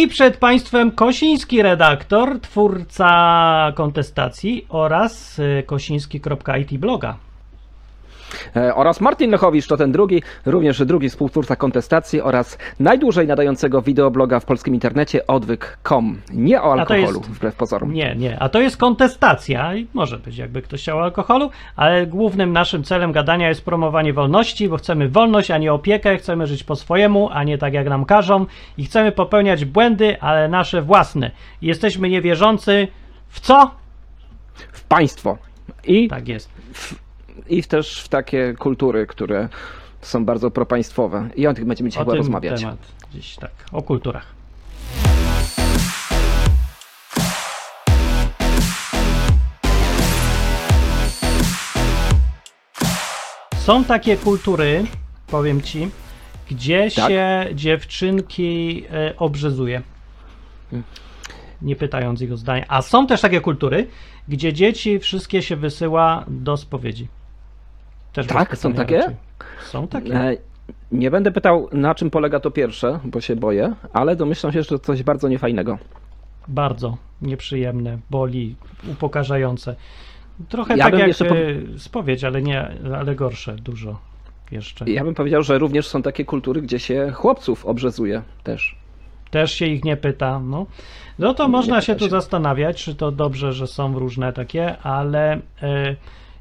I przed Państwem Kosiński redaktor, twórca kontestacji oraz y, kosiński.it bloga. E, oraz Martin Lechowicz, to ten drugi, również drugi współtwórca kontestacji oraz najdłużej nadającego wideobloga w polskim internecie odwyk.com. Nie o alkoholu, jest- wbrew pozorom. Nie, nie, a to jest kontestacja i może być jakby ktoś chciał alkoholu, ale głównym naszym celem gadania jest promowanie wolności, bo chcemy wolność, a nie opiekę, chcemy żyć po swojemu, a nie tak jak nam każą i chcemy popełniać błędy, ale nasze własne. Jesteśmy niewierzący w co? W państwo. I, Tak jest. I też w takie kultury, które są bardzo propaństwowe. I o tych będziemy dzisiaj o chyba tym rozmawiać. temat dziś tak, o kulturach. Są takie kultury, powiem ci, gdzie Tak. się dziewczynki e, obrzezuje. Nie pytając ich o zdanie. A są też takie kultury, gdzie dzieci wszystkie się wysyła do spowiedzi. Też Tak? Są takie? raczej. Są takie. E, Nie będę pytał, na czym polega to pierwsze, bo się boję, ale domyślam się, że to coś bardzo niefajnego. Bardzo nieprzyjemne, boli, upokarzające. Trochę Ja tak jak jeszcze e, spowiedź, ale nie, ale gorsze dużo jeszcze. Ja bym powiedział, że również są takie kultury, gdzie się chłopców obrzezuje też. Też się ich nie pyta. No, no to można pyta się tu się. zastanawiać, czy to dobrze, że są różne takie, ale e,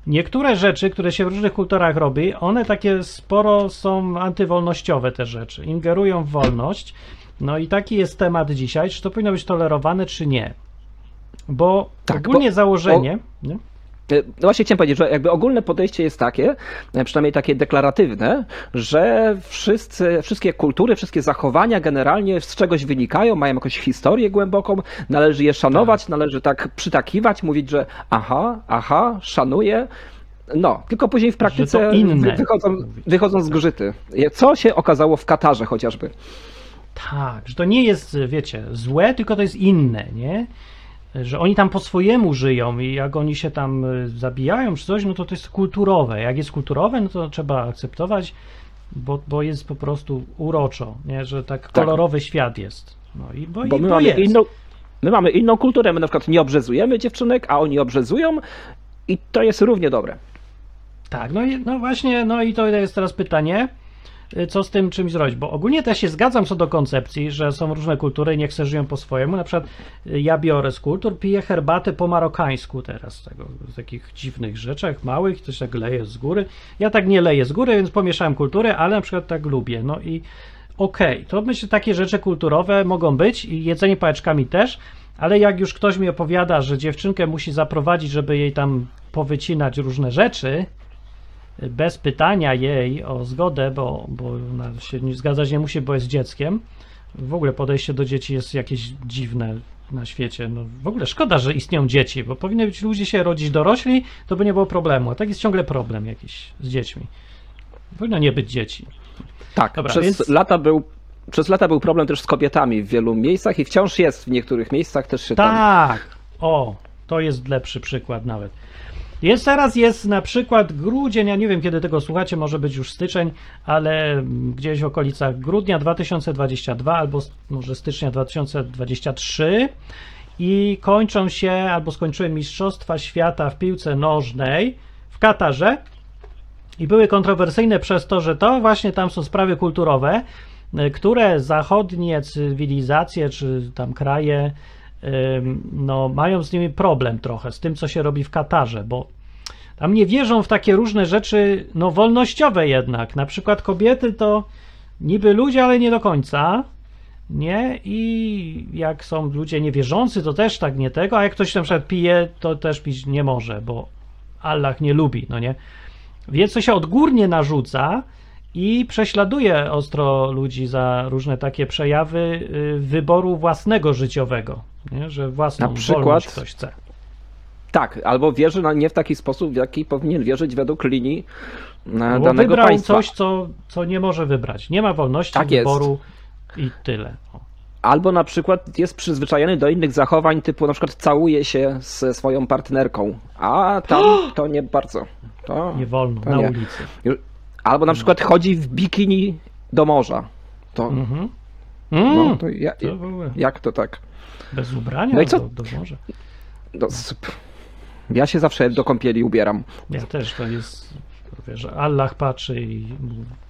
niektóre rzeczy, które się w różnych kulturach robi, one takie sporo są antywolnościowe te rzeczy, ingerują w wolność. No i taki jest temat dzisiaj, czy to powinno być tolerowane, czy nie. Bo Tak, ogólnie bo- założenie... nie? E, No właśnie chciałem powiedzieć, że jakby ogólne podejście jest takie, e, przynajmniej takie deklaratywne, że wszyscy, wszystkie kultury, wszystkie zachowania generalnie z czegoś wynikają, mają jakąś historię głęboką, należy je szanować, należy tak przytakiwać, mówić, że aha, aha, szanuję. No, tylko później w praktyce wychodzą, wychodzą zgrzyty. Co się okazało w Katarze chociażby? Tak, że to nie jest, wiecie, złe, tylko to jest inne, nie? Że oni tam po swojemu żyją i jak oni się tam y, zabijają czy coś, no to to jest kulturowe. Jak jest kulturowe, no to trzeba akceptować, bo, bo jest po prostu uroczo, nie? Że tak kolorowy świat jest. No i bo, Bo i, my bo mamy jest. inną, my mamy inną kulturę, my na przykład nie obrzezujemy dziewczynek, a oni obrzezują i to jest równie dobre. Tak, no, i, no właśnie, no i to jest teraz pytanie, co z tym czymś zrobić, bo ogólnie też się zgadzam co do koncepcji, że są różne kultury i niech se żyją po swojemu, na przykład y, ja biorę z kultur, piję herbatę po marokańsku teraz, z tego, z takich dziwnych rzeczach, małych, coś tak leje z góry, ja tak nie leję z góry, więc pomieszałem kultury, ale na przykład tak lubię, no i okej, to myślę, takie rzeczy kulturowe mogą być i jedzenie pałeczkami też, ale jak już ktoś mi opowiada, że dziewczynkę musi zaprowadzić, żeby jej tam powycinać różne rzeczy, bez pytania jej o zgodę, bo, bo ona się nie zgadzać nie musi, bo jest dzieckiem. W ogóle podejście do dzieci jest jakieś dziwne na świecie. No, w ogóle szkoda, że istnieją dzieci, bo powinny być ludzie się rodzić dorośli, to by nie było problemu. A tak jest ciągle problem jakiś z dziećmi. Powinno nie być dzieci. Tak, Dobra, przez, więc- lata był, przez lata był problem też z kobietami w wielu miejscach i wciąż jest w niektórych miejscach też się tam... Tak! O, to jest lepszy przykład nawet. Jest teraz jest na przykład grudzień, ja nie wiem kiedy tego słuchacie, może być już styczeń, ale gdzieś w okolicach grudnia 2022 albo może stycznia 2023 i kończą się albo skończyły Mistrzostwa Świata w piłce nożnej w Katarze. I były kontrowersyjne przez to, że to właśnie tam są sprawy kulturowe, y, które zachodnie cywilizacje czy tam kraje no, mają z nimi problem trochę, z tym, co się robi w Katarze, bo tam nie wierzą w takie różne rzeczy, no, wolnościowe jednak. Na przykład kobiety to niby ludzie, ale nie do końca, nie? I jak są ludzie niewierzący, to też tak nie tego, a jak ktoś na przykład pije, to też pić nie może, bo Allah nie lubi, no nie? Więc to się odgórnie narzuca i prześladuje ostro ludzi za różne takie przejawy y, wyboru własnego życiowego, nie? że własną Na przykład- wolność ktoś chce. Tak, albo wierzy na nie w taki sposób, w jaki powinien wierzyć według linii No danego wybrał państwa. coś, co, co nie może wybrać. Nie ma wolności Tak jest. wyboru i tyle. O. Albo na przykład jest przyzwyczajony do innych zachowań, typu na przykład całuje się ze swoją partnerką, a tam to nie bardzo. To, Nie wolno, to na nie. ulicy. Albo na przykład chodzi w bikini do morza. To Mhm. Mm, No, to ja, to jak to tak? bez ubrania No i co? Do, do morza. No, ja się zawsze do kąpieli ubieram. Ja też, to jest, wiesz, Allah patrzy i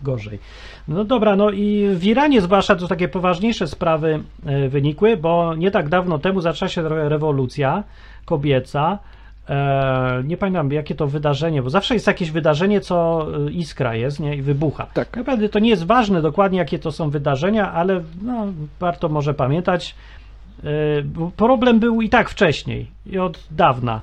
gorzej. No dobra, no i w Iranie zwłaszcza to takie poważniejsze sprawy e, wynikły, bo nie tak dawno temu zaczęła się re- rewolucja kobieca. E, nie pamiętam jakie to wydarzenie, bo zawsze jest jakieś wydarzenie, co e, iskra jest, nie, i wybucha. Tak. Naprawdę to nie jest ważne dokładnie, jakie to są wydarzenia, ale no, warto może pamiętać. E, Problem był i tak wcześniej, i od dawna,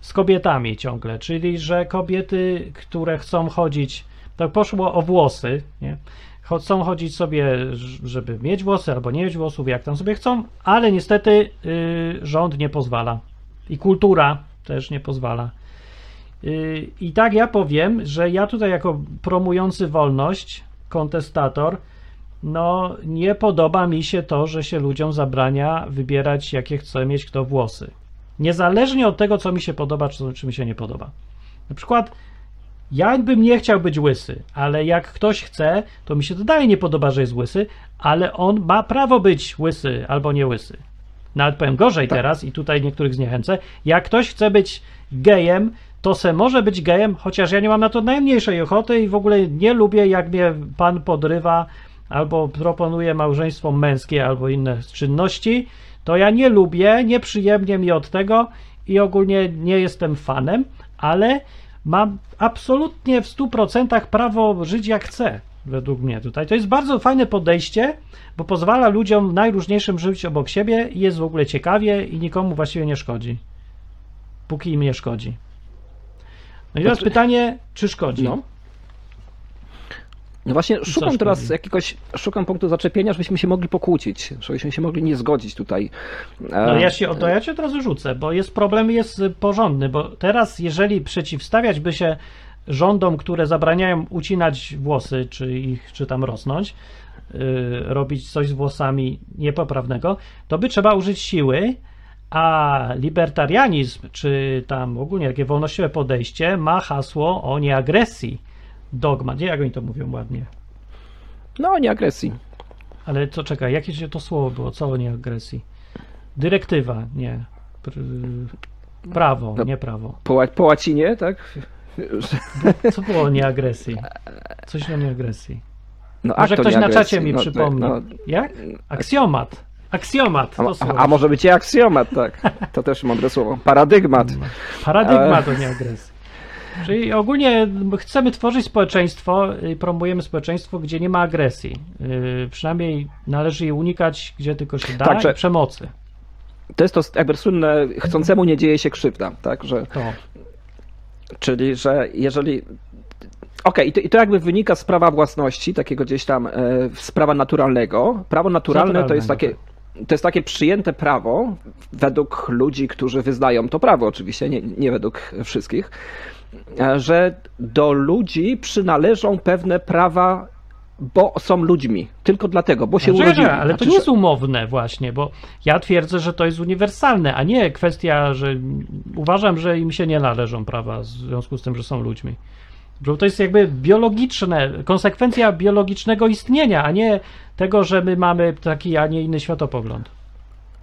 z kobietami ciągle, czyli że kobiety, które chcą chodzić, to poszło o włosy, nie? Chcą chodzić sobie, żeby mieć włosy albo nie mieć włosów, jak tam sobie chcą, ale niestety y, rząd nie pozwala. I kultura też nie pozwala. Y, I tak ja powiem, że ja tutaj jako promujący wolność, kontestator, no nie podoba mi się to, że się ludziom zabrania wybierać, jakie chce mieć kto włosy. Niezależnie od tego, co mi się podoba, czy, czy mi się nie podoba. Na przykład, ja bym nie chciał być łysy, ale jak ktoś chce, to mi się to dalej nie podoba, że jest łysy, ale on ma prawo być łysy albo nie łysy. Nawet powiem gorzej teraz i tutaj niektórych zniechęcę. Jak ktoś chce być gejem, to se może być gejem, chociaż ja nie mam na to najmniejszej ochoty i w ogóle nie lubię, jak mnie pan podrywa albo proponuje małżeństwo męskie albo inne czynności, to ja nie lubię, nieprzyjemnie mi od tego i ogólnie nie jestem fanem, ale mam absolutnie w 100% prawo żyć jak chcę, według mnie tutaj. To jest bardzo fajne podejście, bo pozwala ludziom najróżniejszym żyć obok siebie i jest w ogóle ciekawie i nikomu właściwie nie szkodzi. Póki im nie szkodzi. No i teraz Znaczy- pytanie, czy szkodzi? No. No właśnie, szukam teraz jakiegoś, szukam punktu zaczepienia, żebyśmy się mogli pokłócić, żebyśmy się mogli nie zgodzić tutaj. E, No ja się, to ja cię od razu rzucę, bo jest problem jest porządny, bo teraz jeżeli przeciwstawiać by się rządom, które zabraniają ucinać włosy, czy ich, czy tam rosnąć, yy, robić coś z włosami niepoprawnego, to by trzeba użyć siły, a libertarianizm, czy tam ogólnie takie wolnościowe podejście ma hasło o nieagresji. Dogmat, nie jak oni to mówią ładnie. No, nie agresji. Ale co, czekaj, jakie to słowo było? Co o nieagresji? Dyrektywa, nie. Pr- prawo, No. nie prawo. Po, po łacinie, tak? Co było o nieagresji? Coś o nieagresji. No, Może ktoś na czacie mi No, przypomni. no, Jak? Aksjomat. Aksjomat, to a, a może być i aksjomat, tak. To też mądre słowo. Paradygmat. Paradygmat o nieagresji. Czyli ogólnie chcemy tworzyć społeczeństwo, y, promujemy społeczeństwo, gdzie nie ma agresji. Yy, Przynajmniej należy jej unikać, gdzie tylko się da, Także- i przemocy. To jest to jakby słynne, chcącemu nie dzieje się krzywda, tak? Że, To. Czyli, że jeżeli Okej, i, to, i to jakby wynika z prawa własności, takiego gdzieś tam e, z prawa naturalnego. Prawo naturalne to jest takie. Naturalnego, To jest takie przyjęte prawo według ludzi, którzy wyznają to prawo, oczywiście, nie, nie według wszystkich, e, że do ludzi przynależą pewne prawa, bo są ludźmi. Tylko dlatego, bo się Znaczy, urodzili. ale to Znaczy, nie że- jest umowne właśnie, bo ja twierdzę, że to jest uniwersalne, a nie kwestia, że uważam, że im się nie należą prawa w związku z tym, że są ludźmi. Bo to jest jakby biologiczne, konsekwencja biologicznego istnienia, a nie tego, że my mamy taki, a nie inny światopogląd.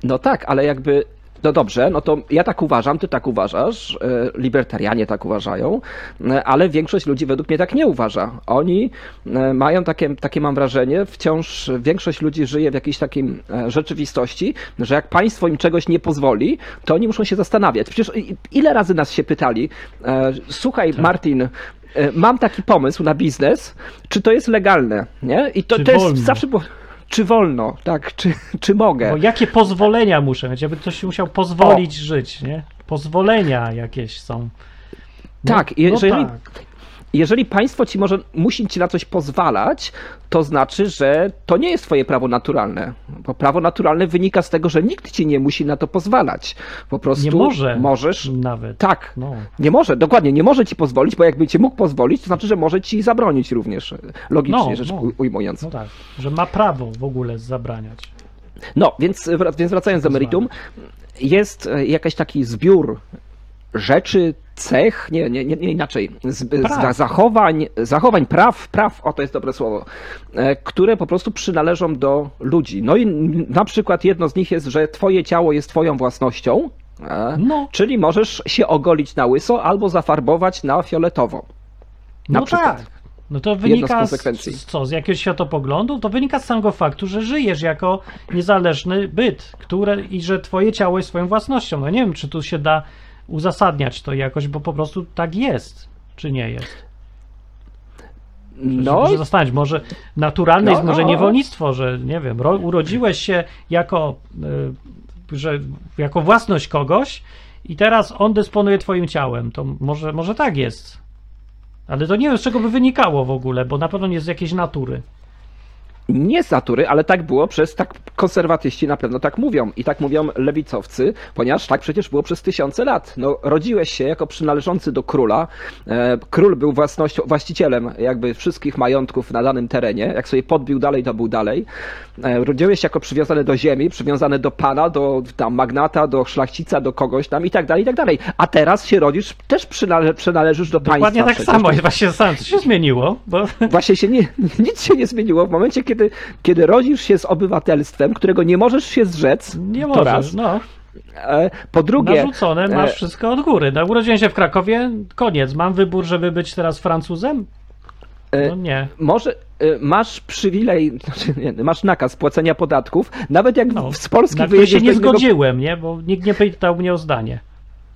No tak, ale jakby. No dobrze, no to ja tak uważam, ty tak uważasz, e, libertarianie tak uważają, e, ale większość ludzi według mnie tak nie uważa. Oni e, mają takie, takie mam wrażenie, wciąż większość ludzi żyje w jakiejś takiej rzeczywistości, że jak państwo im czegoś nie pozwoli, to oni muszą się zastanawiać. Przecież ile razy nas się pytali, słuchaj Martin, e, mam taki pomysł na biznes, czy to jest legalne, nie? I to, Czy to jest wolno? zawsze było, czy wolno, tak, czy, czy mogę. Bo jakie pozwolenia muszę mieć? Jakby ktoś musiał pozwolić żyć, nie? Pozwolenia jakieś są. No, Tak, no jeżeli- tak. Jeżeli państwo ci może musi ci na coś pozwalać, to znaczy, że to nie jest twoje prawo naturalne. Bo prawo naturalne wynika z tego, że nikt ci nie musi na to pozwalać. Po prostu Nie może możesz. nawet. Tak, No. nie może, dokładnie, nie może ci pozwolić, bo jakby cię mógł pozwolić, to znaczy, że może ci zabronić również, logicznie No, rzecz no. uj- ujmując. No tak, że ma prawo w ogóle zabraniać. No, więc, więc wracając do meritum, jest e, jakiś taki zbiór rzeczy, cech, nie, nie, nie, nie inaczej, z, z, zachowań, zachowań, praw, praw, o to jest dobre słowo, e, które po prostu przynależą do ludzi. No i na przykład jedno z nich jest, że twoje ciało jest twoją własnością, e, No. czyli możesz się ogolić na łyso albo zafarbować na fioletowo. Na No przykład. tak. No to z wynika z, z co? Z jakiegoś światopoglądu? To wynika z samego faktu, że żyjesz jako niezależny byt, które, i że twoje ciało jest swoją własnością. No nie wiem, czy tu się da uzasadniać to jakoś, bo po prostu tak jest, czy nie jest. No, Może zastanawiać, może naturalne No, jest może no. niewolnictwo, że nie wiem, ro, urodziłeś się jako, y, że, jako własność kogoś i teraz on dysponuje twoim ciałem. To może, może tak jest. Ale to nie wiem, z czego by wynikało w ogóle, bo na pewno nie z jakiejś natury. Nie z natury, ale tak było przez, tak konserwatyści na pewno tak mówią i tak mówią lewicowcy, ponieważ tak przecież było przez tysiące lat. No, rodziłeś się jako przynależący do króla, e, król był własnością, właścicielem jakby wszystkich majątków na danym terenie, jak sobie podbił dalej, to był dalej. E, rodziłeś się jako przywiązany do ziemi, przywiązany do pana, do tam magnata, do szlachcica, do kogoś tam i tak dalej, i tak dalej. A teraz się rodzisz, też przynale, przynależysz do Dokładnie państwa. tak przecież. samo, jest właśnie sam, co się zmieniło, bo Właśnie się nie, nic się nie zmieniło. W momencie, kiedy, kiedy rodzisz się z obywatelstwem, którego nie możesz się zrzec, nie możesz, raz. no. E, Po drugie, Narzucone masz e, wszystko od góry. No, urodziłem się w Krakowie, koniec. Mam wybór, żeby być teraz Francuzem? E, No nie. może masz przywilej, znaczy nie, masz nakaz płacenia podatków, nawet jak No, z Polski wyjedziesz się nie innego zgodziłem, nie? Bo nikt nie pytał mnie o zdanie.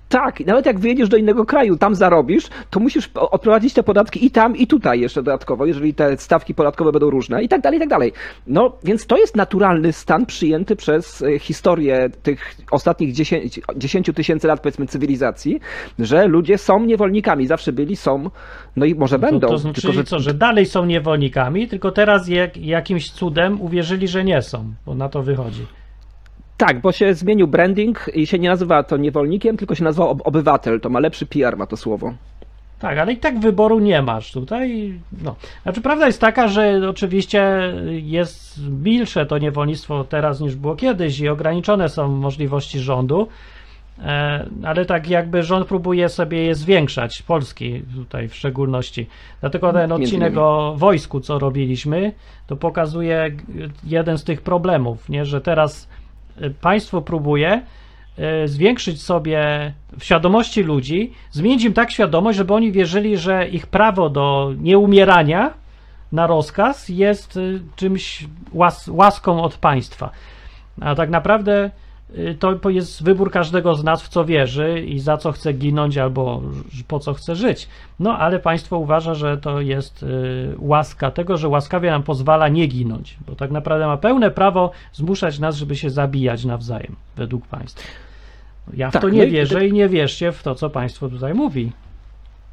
Tak, nawet jak wyjedziesz do innego kraju, tam zarobisz, to musisz odprowadzić te podatki i tam, i tutaj jeszcze dodatkowo, jeżeli te stawki podatkowe będą różne i tak dalej, i tak dalej. No, więc to jest naturalny stan przyjęty przez e, historię tych ostatnich 10 10 tysięcy lat, powiedzmy, cywilizacji, że ludzie są niewolnikami, zawsze byli, są, no i może będą. To, to znaczy, tylko, że co, że dalej są niewolnikami, tylko teraz jak, jakimś cudem uwierzyli, że nie są, bo na to wychodzi. Tak, bo się zmienił branding i się nie nazywa to niewolnikiem, tylko się nazywa ob- obywatel, to ma lepszy PR, ma to słowo. Tak, ale i tak wyboru nie masz tutaj. No. Znaczy, prawda jest taka, że oczywiście jest milsze to niewolnictwo teraz niż było kiedyś i ograniczone są możliwości rządu, e, ale tak jakby rząd próbuje sobie je zwiększać, Polski tutaj w szczególności. Dlatego ten odcinek o wojsku, co robiliśmy, to pokazuje jeden z tych problemów, nie? że teraz państwo próbuje e, zwiększyć sobie w świadomości ludzi, zmienić im tak świadomość, żeby oni wierzyli, że ich prawo do nieumierania na rozkaz jest y, czymś łas, łaską od państwa. A tak naprawdę to po- jest wybór każdego z nas, w co wierzy i za co chce ginąć albo po co chce żyć. No ale państwo uważa, że to jest y, łaska tego, że łaskawie nam pozwala nie ginąć, bo tak naprawdę ma pełne prawo zmuszać nas, żeby się zabijać nawzajem, według państwa. Ja w Tak, to no nie i- wierzę i nie wierzcie w to, co państwo tutaj mówi.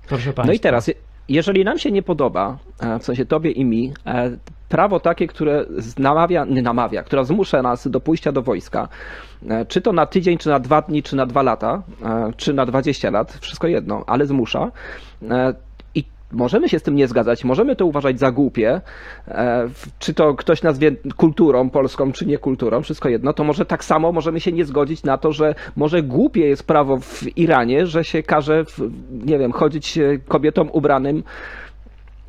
Proszę państwa. No i teraz, jeżeli nam się nie podoba, e, w sensie tobie i mi, e, prawo takie, które namawia, nie namawia, które zmusza nas do pójścia do wojska, e, czy to na tydzień, czy na dwa dni, czy na dwa lata, czy na 20 lat, wszystko jedno, ale zmusza. Możemy się z tym nie zgadzać, możemy to uważać za głupie, e, czy to ktoś nazwie kulturą polską, czy nie kulturą, wszystko jedno, to może tak samo możemy się nie zgodzić na to, że może głupie jest prawo w Iranie, że się każe, w, nie wiem, chodzić kobietom ubranym,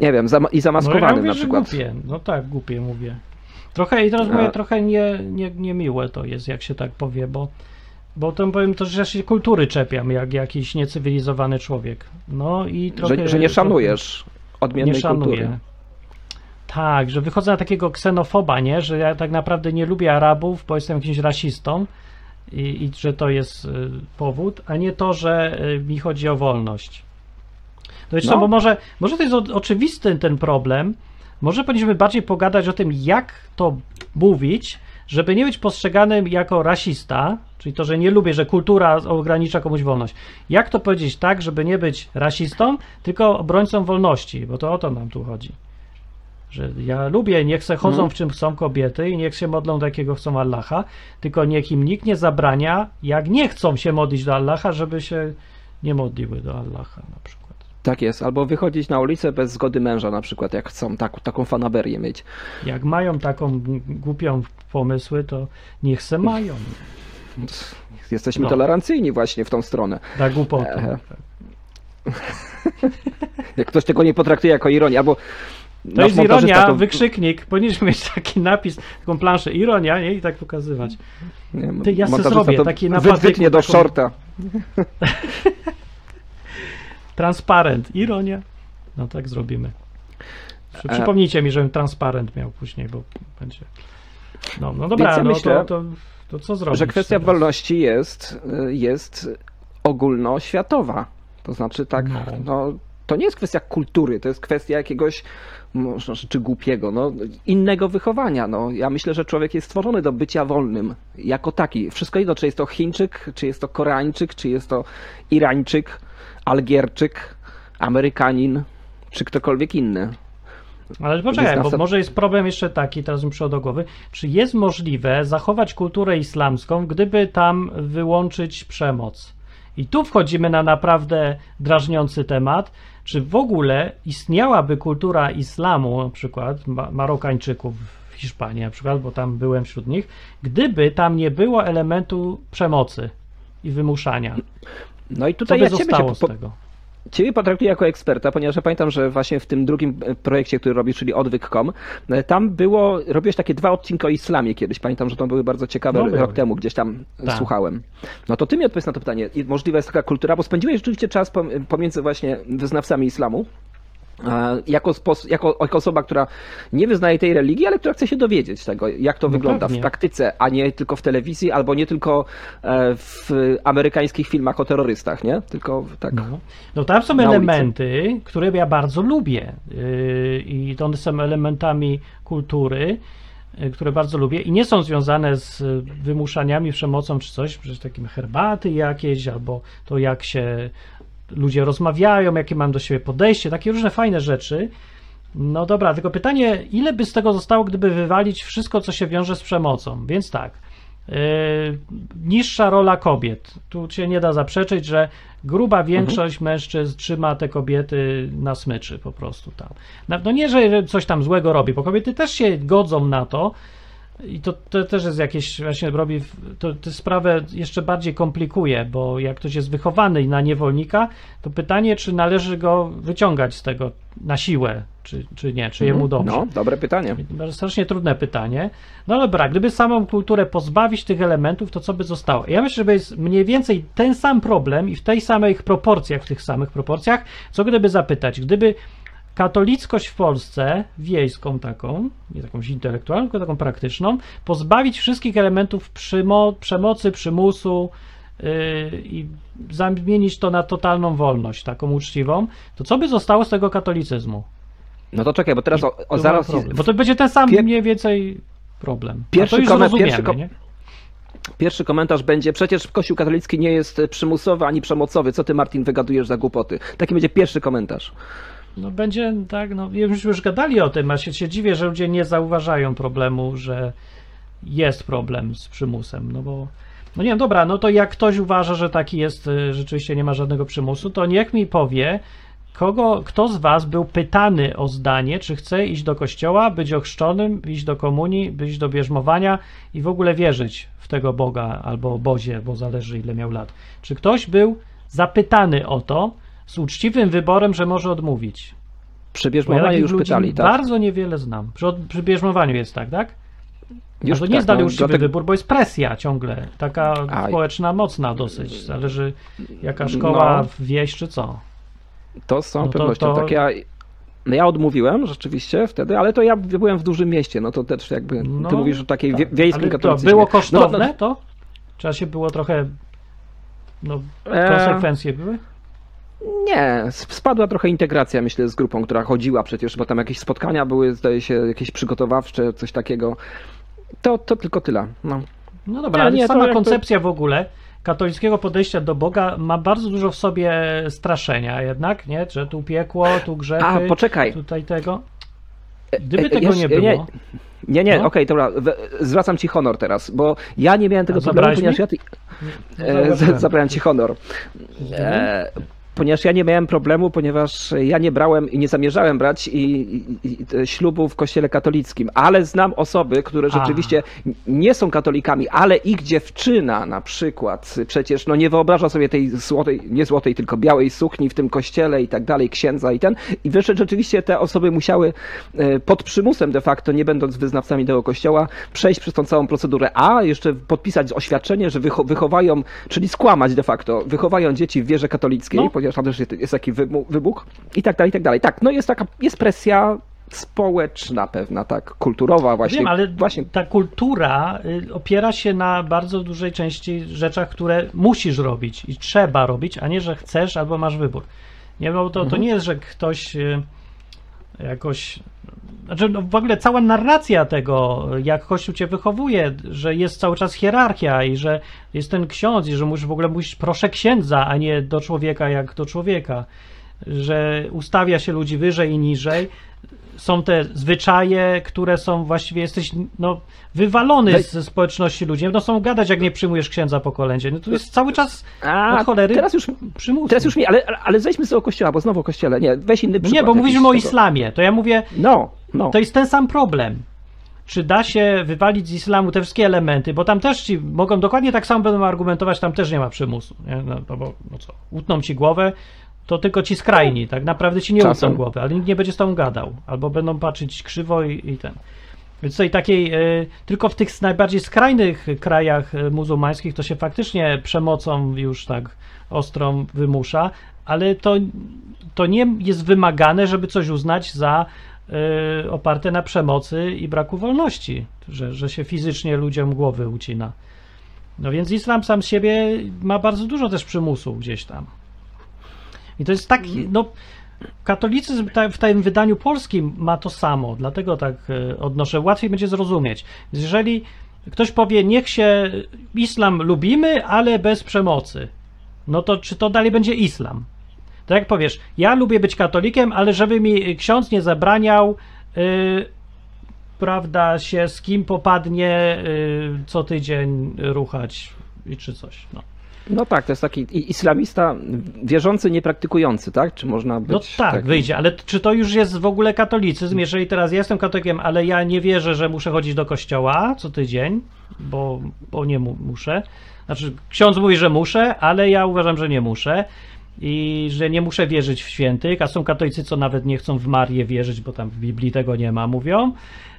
nie wiem, i no, ja zamaskowanym mówię, na że przykład. Głupie. No tak, głupie mówię. Trochę i teraz mówię, trochę nie, nie, niemiłe to jest, jak się tak powie, bo, bo to powiem to, że ja się kultury czepiam, jak jakiś niecywilizowany człowiek. No i trochę... Że, że nie szanujesz odmiennej Nie szanuję. kultury. Tak, że wychodzę na takiego ksenofoba, nie? Że ja tak naprawdę nie lubię Arabów, bo jestem jakimś rasistą i, i że to jest y, powód, a nie to, że y, mi chodzi o wolność. To wiesz co, No. bo może, może to jest o, oczywisty ten problem, może powinniśmy bardziej pogadać o tym, jak to mówić, żeby nie być postrzeganym jako rasista, czyli to, że nie lubię, że kultura ogranicza komuś wolność. Jak to powiedzieć tak, żeby nie być rasistą, tylko obrońcą wolności, bo to o to nam tu chodzi. Że ja lubię, niech se chodzą Mhm. w czym chcą kobiety i niech się modlą do jakiego chcą Allaha, tylko niech im nikt nie zabrania, jak nie chcą się modlić do Allaha, żeby się nie modliły do Allaha na przykład. Tak jest, albo wychodzić na ulicę bez zgody męża na przykład, jak chcą tak, taką fanaberię mieć. Jak mają taką głupią pomysły, to niech se mają. Jesteśmy No. tolerancyjni właśnie w tą stronę. Da głupotę. Ehe. Jak ktoś tego nie potraktuje jako ironię, albo To jest ironia, to- wykrzyknik. Powinniśmy mieć taki napis, taką planszę. Ironia, nie? I tak pokazywać. nie, Ty, ja montażysta zrobię to taki na wy- Wytnie do taką- shorta. Transparent. Ironia. No tak zrobimy. E. Przypomnijcie mi, żebym transparent miał później, bo będzie. No, no dobra, ja no myślę, to, to, to co zrobić? że kwestia teraz? wolności jest, y, jest ogólnoświatowa. To znaczy tak, No. no. to nie jest kwestia kultury, to jest kwestia jakiegoś, może, czy głupiego, no, innego wychowania. No. Ja myślę, że człowiek jest stworzony do bycia wolnym, jako taki. Wszystko jedno, czy jest to Chińczyk, czy jest to Koreańczyk, czy jest to Irańczyk, Algierczyk, Amerykanin, czy ktokolwiek inny. Ale poczekaj, bo może jest problem jeszcze taki, teraz mi przyszło do głowy, czy jest możliwe zachować kulturę islamską, gdyby tam wyłączyć przemoc? I tu wchodzimy na naprawdę drażniący temat, czy w ogóle istniałaby kultura islamu, na przykład Ma- Marokańczyków w Hiszpanii na przykład, bo tam byłem wśród nich, gdyby tam nie było elementu przemocy i wymuszania. No i Co tutaj by ja ciebie, zostało z po, tego? Ciebie potraktuję jako eksperta, ponieważ ja pamiętam, że właśnie w tym drugim e, projekcie, który robisz, czyli odwyk.com, e, tam było, robiłeś takie dwa odcinki o islamie kiedyś. Pamiętam, że to były bardzo ciekawe No rok temu, gdzieś tam e, Tak. słuchałem. No to ty mi odpowiedz na to pytanie. Możliwa jest taka kultura, bo spędziłeś rzeczywiście czas pom- pomiędzy właśnie wyznawcami islamu. Jako, jako, jako osoba, która nie wyznaje tej religii, ale która chce się dowiedzieć tego, jak to No wygląda pewnie. w praktyce, a nie tylko w telewizji, albo nie tylko e, w amerykańskich filmach o terrorystach, nie? Tylko tak. No, no tam są Na ulicy. elementy, które ja bardzo lubię yy, i to one są elementami kultury, yy, które bardzo lubię i nie są związane z y, wymuszaniami, przemocą czy coś, przecież takim herbaty jakieś, albo to jak się ludzie rozmawiają, jakie mam do siebie podejście, takie różne fajne rzeczy. No dobra, tylko pytanie, ile by z tego zostało, gdyby wywalić wszystko, co się wiąże z przemocą? Więc tak, yy, niższa rola kobiet. Tu się nie da zaprzeczyć, że gruba większość mężczyzn trzyma te kobiety na smyczy po prostu tam. No, no nie, że coś tam złego robi, bo kobiety też się godzą na to, i to, to też jest jakieś, właśnie robi, to, to sprawę jeszcze bardziej komplikuje, bo jak ktoś jest wychowany na niewolnika, to pytanie, czy należy go wyciągać z tego na siłę, czy, czy nie, czy jemu dobrze. No, dobre pytanie. Strasznie trudne pytanie. No dobra, gdyby samą kulturę pozbawić tych elementów, to co by zostało? Ja myślę, że jest mniej więcej ten sam problem i w tej samych proporcjach, w tych samych proporcjach, co gdyby zapytać, gdyby katolickość w Polsce, wiejską taką, nie jakąś intelektualną, tylko taką praktyczną, pozbawić wszystkich elementów przymo- przemocy, przymusu yy, i zamienić to na totalną wolność, taką uczciwą, to co by zostało z tego katolicyzmu? No to czekaj, bo teraz o, o zaraz. problem. Bo to będzie ten sam mniej więcej problem. Pierwszy zrozumiemy, pierwszy kom-? Pierwszy komentarz będzie: przecież Kościół katolicki nie jest przymusowy ani przemocowy. Co ty, Martin, wygadujesz za głupoty? Taki będzie pierwszy komentarz. No będzie tak, no już, już gadali o tym, a się, się dziwię, że ludzie nie zauważają problemu, że jest problem z przymusem, no bo no nie dobra, no to jak ktoś uważa, że taki jest, y, rzeczywiście nie ma żadnego przymusu, to niech mi powie, kogo, kto z was był pytany o zdanie, czy chce iść do kościoła, być ochrzczonym, iść do komunii, być do bierzmowania i w ogóle wierzyć w tego Boga albo obozie, bo zależy ile miał lat. Czy ktoś był zapytany o to z uczciwym wyborem, że może odmówić? Przy ja bierzmowaniu już pytali, tak? bardzo niewiele znam. Przy, przy bierzmowaniu jest tak, tak? Już to nie tak, jest dalej no, uczciwy dlatego- wybór, bo jest presja ciągle, taka Aj. społeczna, mocna dosyć. Zależy jaka szkoła, No. wieś czy co. To z całą No to- pewnością. to- Tak ja, no ja odmówiłem rzeczywiście wtedy, ale to ja byłem w dużym mieście, no to też jakby. No, ty mówisz o takiej tak. wie, wiejskim Ale to katolicyzmie. było No, kosztowne no, to? Trzeba się było trochę. No, E. konsekwencje były? Nie, sp- spadła trochę integracja, myślę, z grupą, która chodziła przecież, bo tam jakieś spotkania były, zdaje się, jakieś przygotowawcze, coś takiego. To, to tylko tyle. No. No dobra, Nie, ale nie, sama jakby- koncepcja w ogóle katolickiego podejścia do Boga ma bardzo dużo w sobie straszenia jednak, nie? Że tu piekło, tu grzechy, A, poczekaj. tutaj tego. Gdyby E, tego jeszcze- nie było, nie, Nie, nie, No. okej, dobra, we- zwracam ci honor teraz, bo ja nie miałem tego A problemu, ponieważ mi? ja... Ty, no e, zabrałem ci honor. E, ponieważ ja nie miałem problemu, ponieważ ja nie brałem i nie zamierzałem brać i, i, i ślubu w kościele katolickim, ale znam osoby, które rzeczywiście nie są katolikami, ale ich dziewczyna na przykład przecież no nie wyobraża sobie tej złotej, nie złotej, tylko białej sukni w tym kościele i tak dalej, księdza i ten. I wiesz, że rzeczywiście te osoby musiały e, pod przymusem de facto, nie będąc wyznawcami tego kościoła, przejść przez tą całą procedurę, a jeszcze podpisać oświadczenie, że wycho- wychowają, czyli skłamać de facto, wychowają dzieci w wierze katolickiej, No. Ponieważ tam też jest, taki wybuch i tak dalej, i tak dalej. Tak, no jest taka, jest presja społeczna pewna, tak, kulturowa właśnie. Wiem, ale właśnie ta kultura y, opiera się na bardzo dużej części rzeczach, które musisz robić i trzeba robić, a nie, że chcesz albo masz wybór. Nie, bo to, to Mhm. nie jest, że ktoś y, jakoś. Znaczy, no w ogóle cała narracja tego, jak Kościół cię wychowuje, że jest cały czas hierarchia i że jest ten ksiądz i że musisz w ogóle mówić proszę księdza, a nie do człowieka jak do człowieka, że ustawia się ludzi wyżej i niżej. Są te zwyczaje, które są właściwie jesteś no, wywalony ze społeczności ludzi. No są gadać, jak nie przyjmujesz księdza po kolędzie. No to jest cały czas a, od cholery teraz już, przymus. teraz już mi, ale, ale zejdźmy z tego kościoła, bo znowu o kościele, nie, weź inny przykład. nie, bo mówimy o islamie. To ja mówię, No, no. to jest ten sam problem. Czy da się wywalić z islamu te wszystkie elementy, bo tam też ci mogą dokładnie tak samo będą argumentować, tam też nie ma przymusu. Nie? No, no bo no co, utną ci głowę, to tylko ci skrajni, tak naprawdę ci nie Czasem. utną głowy, ale nikt nie będzie z tobą gadał, albo będą patrzeć krzywo i, i ten. Więc tutaj takiej, e, tylko w tych najbardziej skrajnych krajach e, muzułmańskich to się faktycznie przemocą już tak ostrą wymusza, ale to, to nie jest wymagane, żeby coś uznać za oparte na przemocy i braku wolności, że, że się fizycznie ludziom głowy ucina. No więc islam sam z siebie ma bardzo dużo też przymusu gdzieś tam. I to jest tak, no katolicyzm w tym wydaniu polskim ma to samo, dlatego tak e, odnoszę. Łatwiej będzie zrozumieć. Jeżeli ktoś powie, niech się islam lubimy, ale bez przemocy, no to czy to dalej będzie islam? Tak jak powiesz, ja lubię być katolikiem, ale żeby mi ksiądz nie zabraniał, y, prawda, się z kim popadnie y, co tydzień ruchać i czy coś. No, No tak, to jest taki islamista wierzący, niepraktykujący, tak? Czy można być no tak, taki- wyjdzie, ale czy to już jest w ogóle katolicyzm? Jeżeli teraz ja jestem katolikiem, ale ja nie wierzę, że muszę chodzić do kościoła co tydzień, bo, bo nie mu, muszę. Znaczy, ksiądz mówi, że muszę, ale ja uważam, że nie muszę. I że nie muszę wierzyć w świętych, a są katolicy, co nawet nie chcą w Marię wierzyć, bo tam w Biblii tego nie ma, mówią.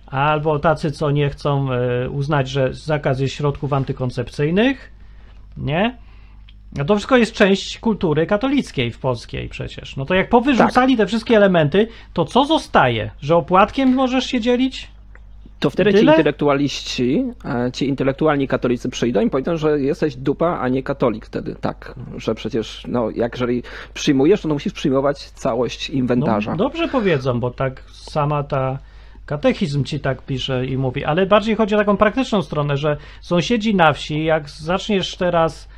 Albo tacy, co nie chcą e, uznać, że zakaz jest środków antykoncepcyjnych, nie? No to wszystko jest część kultury katolickiej w polskiej przecież. No to jak powyrzucali te wszystkie elementy, to co zostaje? Że opłatkiem możesz się dzielić? To wtedy ci intelektualiści, e, ci intelektualni katolicy przyjdą i powiedzą, że jesteś dupa, a nie katolik wtedy. Tak, że przecież, no, jak jeżeli przyjmujesz, to musisz przyjmować całość inwentarza. No, dobrze powiedzą, bo tak sama ta katechizm ci tak pisze i mówi, ale bardziej chodzi o taką praktyczną stronę, że sąsiedzi na wsi, jak zaczniesz teraz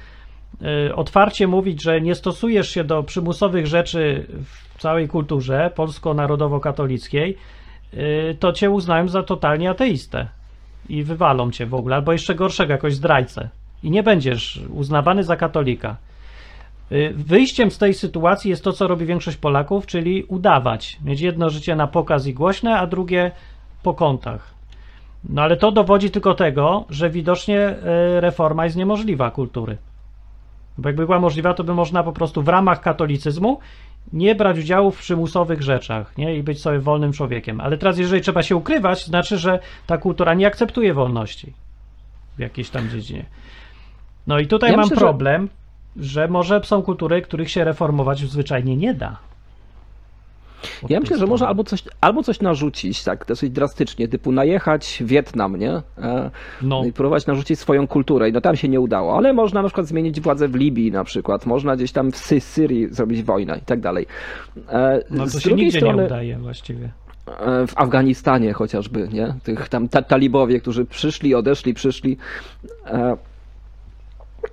y, otwarcie mówić, że nie stosujesz się do przymusowych rzeczy w całej kulturze polsko-narodowo-katolickiej, to cię uznają za totalnie ateistę i wywalą cię w ogóle, albo jeszcze gorszego, jakoś zdrajcę i nie będziesz uznawany za katolika. Y, Wyjściem z tej sytuacji jest to, co robi większość Polaków, czyli udawać. Mieć jedno życie na pokaz i głośne, a drugie po kątach. No ale to dowodzi tylko tego, że widocznie y, reforma jest niemożliwa kultury. Bo jakby była możliwa, to by można po prostu w ramach katolicyzmu nie brać udziału w przymusowych rzeczach nie? i być sobie wolnym człowiekiem. Ale teraz, jeżeli trzeba się ukrywać, to znaczy, że ta kultura nie akceptuje wolności w jakiejś tam dziedzinie. No i tutaj Ja mam myślę, że- problem, że... może są kultury, których się reformować zwyczajnie nie da. Ja myślę, że strony. albo coś, albo coś narzucić, tak, dosyć drastycznie, typu najechać Wietnam, nie? E, No, No i próbować narzucić swoją kulturę. I no tam się nie udało, ale można na przykład zmienić władzę w Libii na przykład, można gdzieś tam w Sy- Syrii zrobić wojnę i tak dalej. E, no z to się drugiej nigdzie strony, nie udaje właściwie. e, w Afganistanie chociażby, nie? Tych tam ta talibowie, którzy przyszli, odeszli, przyszli. E,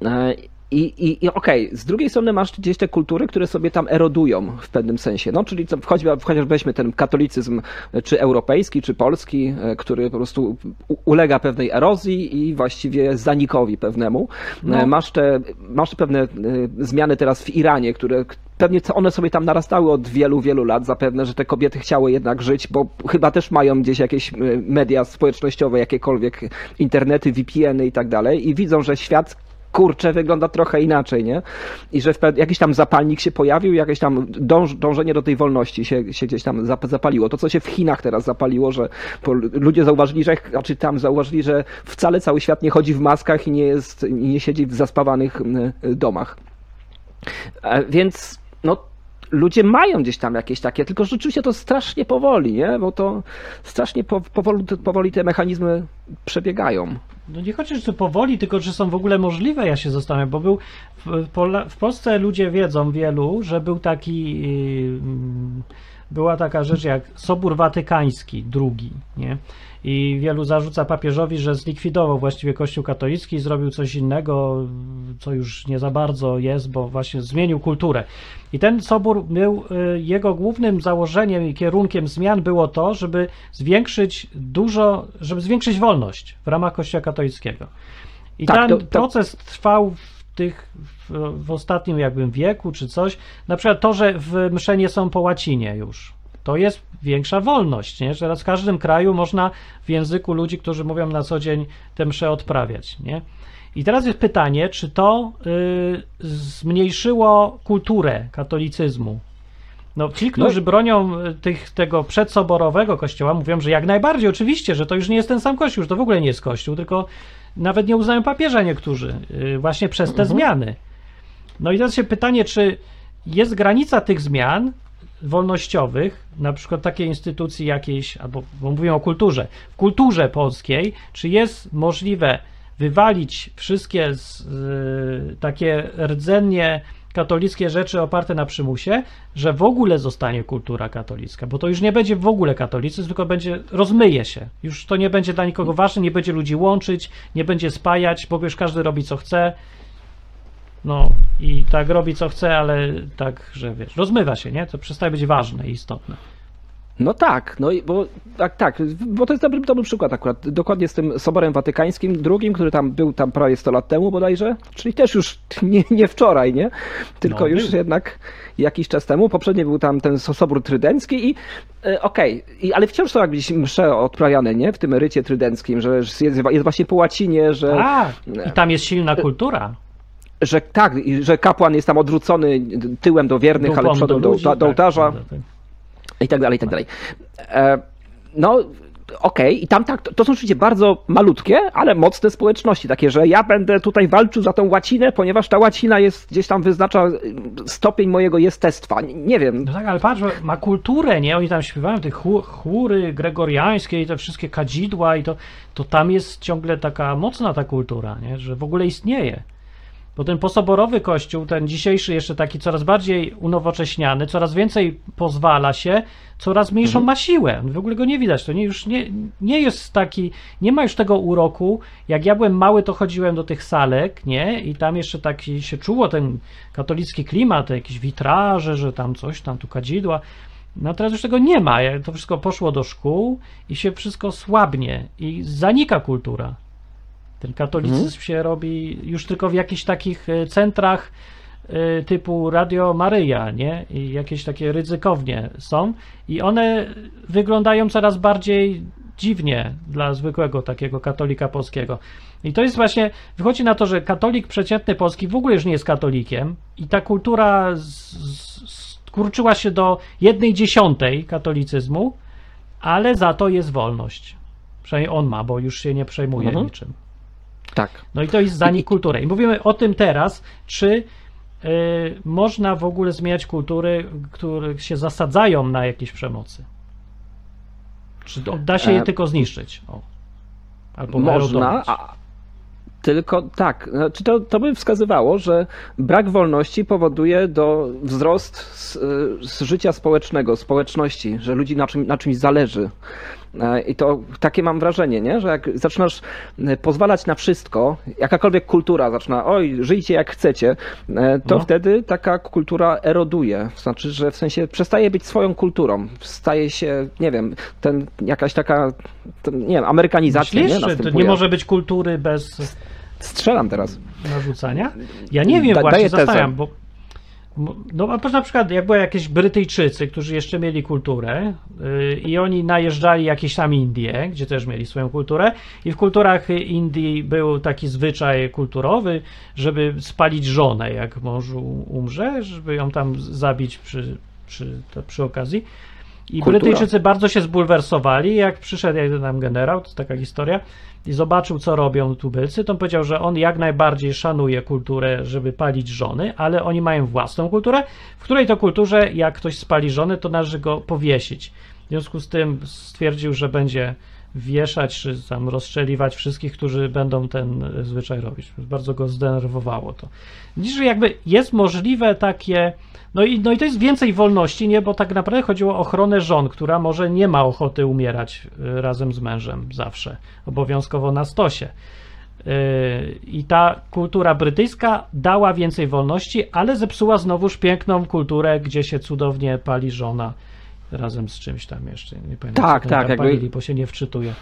e, I, i, i okej, z drugiej strony masz gdzieś te kultury, które sobie tam erodują w pewnym sensie. No, czyli co, choćby, chociaż weźmy ten katolicyzm, czy europejski, czy polski, e, który po prostu ulega pewnej erozji i właściwie zanikowi pewnemu. No. E, Masz, te, masz pewne e, zmiany teraz w Iranie, które pewnie co- one sobie tam narastały od wielu, wielu lat zapewne, że te kobiety chciały jednak żyć, bo chyba też mają gdzieś jakieś media społecznościowe, jakiekolwiek internety, VPN-y i tak dalej i widzą, że świat kurczę, wygląda trochę inaczej, nie? I że jakiś tam zapalnik się pojawił, jakieś tam dąż, dążenie do tej wolności się, się gdzieś tam zap- zapaliło. To, co się w Chinach teraz zapaliło, że ludzie zauważyli, że, znaczy tam zauważyli, że wcale cały świat nie chodzi w maskach i nie jest, nie siedzi w zaspawanych mm, domach. E, Więc, no, ludzie mają gdzieś tam jakieś takie, tylko rzeczywiście to strasznie powoli, nie? Bo to strasznie po, powoli, powoli te mechanizmy przebiegają. No nie chodzi, że powoli, tylko czy są w ogóle możliwe, ja się zastanawiam, bo był w, w Polsce ludzie wiedzą wielu, że był taki yy, była taka rzecz jak Sobór Watykański drugi, nie? I wielu zarzuca papieżowi, że zlikwidował właściwie Kościół katolicki i zrobił coś innego, co już nie za bardzo jest, bo właśnie zmienił kulturę. I ten sobór był, y, jego głównym założeniem i kierunkiem zmian było to, żeby zwiększyć dużo, żeby zwiększyć wolność w ramach Kościoła katolickiego. I Tak, ten to- to- proces trwał tych, w, w ostatnim jakbym wieku czy coś. Na przykład to, że w msze nie są po łacinie już. To jest większa wolność, nie? że teraz w każdym kraju można w języku ludzi, którzy mówią na co dzień te msze odprawiać. Nie? I teraz jest pytanie, czy to y, zmniejszyło kulturę katolicyzmu? No, ci, którzy bronią y, tych, tego przedsoborowego kościoła, mówią, że jak najbardziej, oczywiście, że to już nie jest ten sam kościół, że to w ogóle nie jest kościół, tylko nawet nie uznają papieża niektórzy, y, właśnie przez te zmiany. No i teraz się pytanie, czy jest granica tych zmian wolnościowych, na przykład takiej instytucji jakiejś, albo bo mówimy o kulturze, w kulturze polskiej, czy jest możliwe wywalić wszystkie z, y, takie rdzennie katolickie rzeczy oparte na przymusie, że w ogóle zostanie kultura katolicka, bo to już nie będzie w ogóle katolicyzm, tylko będzie, rozmyje się. Już to nie będzie dla nikogo ważne, nie będzie ludzi łączyć, nie będzie spajać, bo już każdy robi co chce. No i tak robi co chce, ale tak, że wiesz, rozmywa się, nie? To przestaje być ważne i istotne. No tak, no i bo tak, tak, bo to jest dobry, dobry przykład akurat. Dokładnie z tym Soborem Watykańskim drugim, który tam był tam prawie 100 lat temu bodajże, czyli też już nie, nie wczoraj, nie? Tylko No, już był. jednak jakiś czas temu. Poprzednio był tam ten Sobór Trydencki i e, okej, i ale wciąż są jakieś msze odprawiane, nie? W tym rycie trydenckim, że jest, jest właśnie po łacinie, że A, i tam jest silna kultura. że tak, że kapłan jest tam odwrócony tyłem do wiernych, ale Dupą przodem do, ludzi, do, do tak, ołtarza tak, tak. I tak dalej, i tak dalej. E, no, okej, i tam tak, to, są oczywiście bardzo malutkie, ale mocne społeczności, takie, że ja będę tutaj walczył za tą łacinę, ponieważ ta łacina jest, gdzieś tam wyznacza y, stopień mojego jestestwa. Nie, wiem, No tak, ale patrz, ma kulturę, nie? Oni tam śpiewają te chó- chóry gregoriańskie i te wszystkie kadzidła i to, to tam jest ciągle taka mocna ta kultura, nie? Że w ogóle istnieje. Bo ten posoborowy kościół, ten dzisiejszy jeszcze taki coraz bardziej unowocześniany, coraz więcej pozwala się, coraz mniejszą ma siłę. W ogóle go nie widać. To nie, już nie, nie jest taki, nie ma już tego uroku. Jak ja byłem mały, to chodziłem do tych salek, nie? I tam jeszcze taki się czuło ten katolicki klimat, te jakieś witraże, że tam coś, tam tu kadzidła. No teraz już tego nie ma. To wszystko poszło do szkół i się wszystko słabnie i zanika kultura. Ten katolicyzm się robi już tylko w jakichś takich e, centrach e, typu Radio Maryja, nie? I jakieś takie ryzykownie są i one wyglądają coraz bardziej dziwnie dla zwykłego takiego katolika polskiego. I to jest właśnie, wychodzi na to, że katolik przeciętny polski w ogóle już nie jest katolikiem i ta kultura skurczyła się do jednej dziesiątej katolicyzmu, ale za to jest wolność. Przynajmniej on ma, bo już się nie przejmuje Mhm. niczym. Tak. No i to jest zanik kultury. I mówimy o tym teraz, czy y, można w ogóle zmieniać kultury, które się zasadzają na jakiejś przemocy. Czy da się je E, tylko zniszczyć? O. Albo Można, tylko tak, znaczy to, to by wskazywało, że brak wolności powoduje do wzrost z, z życia społecznego, społeczności, że ludzi na, czym, na czymś zależy. E, I to takie mam wrażenie, nie? że jak zaczynasz e, pozwalać na wszystko, jakakolwiek kultura zaczyna, oj, żyjcie jak chcecie, e, to No. wtedy taka kultura eroduje. Znaczy, że w sensie przestaje być swoją kulturą. Staje się, nie wiem, ten, jakaś taka, ten, nie wiem, amerykanizacja Myślisz, nie że to następuje. nie może być kultury bez Strzelam teraz. narzucania? Ja nie wiem, Da- właśnie zastanawiam, bo- no a na przykład jak były jakieś Brytyjczycy, którzy jeszcze mieli kulturę yy, i oni najeżdżali jakieś tam Indie, gdzie też mieli swoją kulturę i w kulturach Indii był taki zwyczaj kulturowy, żeby spalić żonę, jak mąż umrze, żeby ją tam zabić przy, przy, to, przy okazji. I Kultura. Brytyjczycy bardzo się zbulwersowali, jak przyszedł jeden tam generał, to taka historia, i zobaczył, co robią tubylcy, to on powiedział, że on jak najbardziej szanuje kulturę, żeby palić żony, ale oni mają własną kulturę, w której to kulturze, jak ktoś spali żony, to należy go powiesić. W związku z tym stwierdził, że będzie wieszać, czy tam rozstrzeliwać wszystkich, którzy będą ten e, zwyczaj robić. Bardzo go zdenerwowało to. Widzisz, jakby jest możliwe takie. No i, no i to jest więcej wolności, nie? Bo tak naprawdę chodziło o ochronę żon, która może nie ma ochoty umierać y, razem z mężem zawsze, obowiązkowo na stosie. Yy, I ta kultura brytyjska dała więcej wolności, ale zepsuła znowuż piękną kulturę, gdzie się cudownie pali żona razem z czymś tam jeszcze. Nie pamiętam, Tak, tak, jakby- bo się nie wczytuje.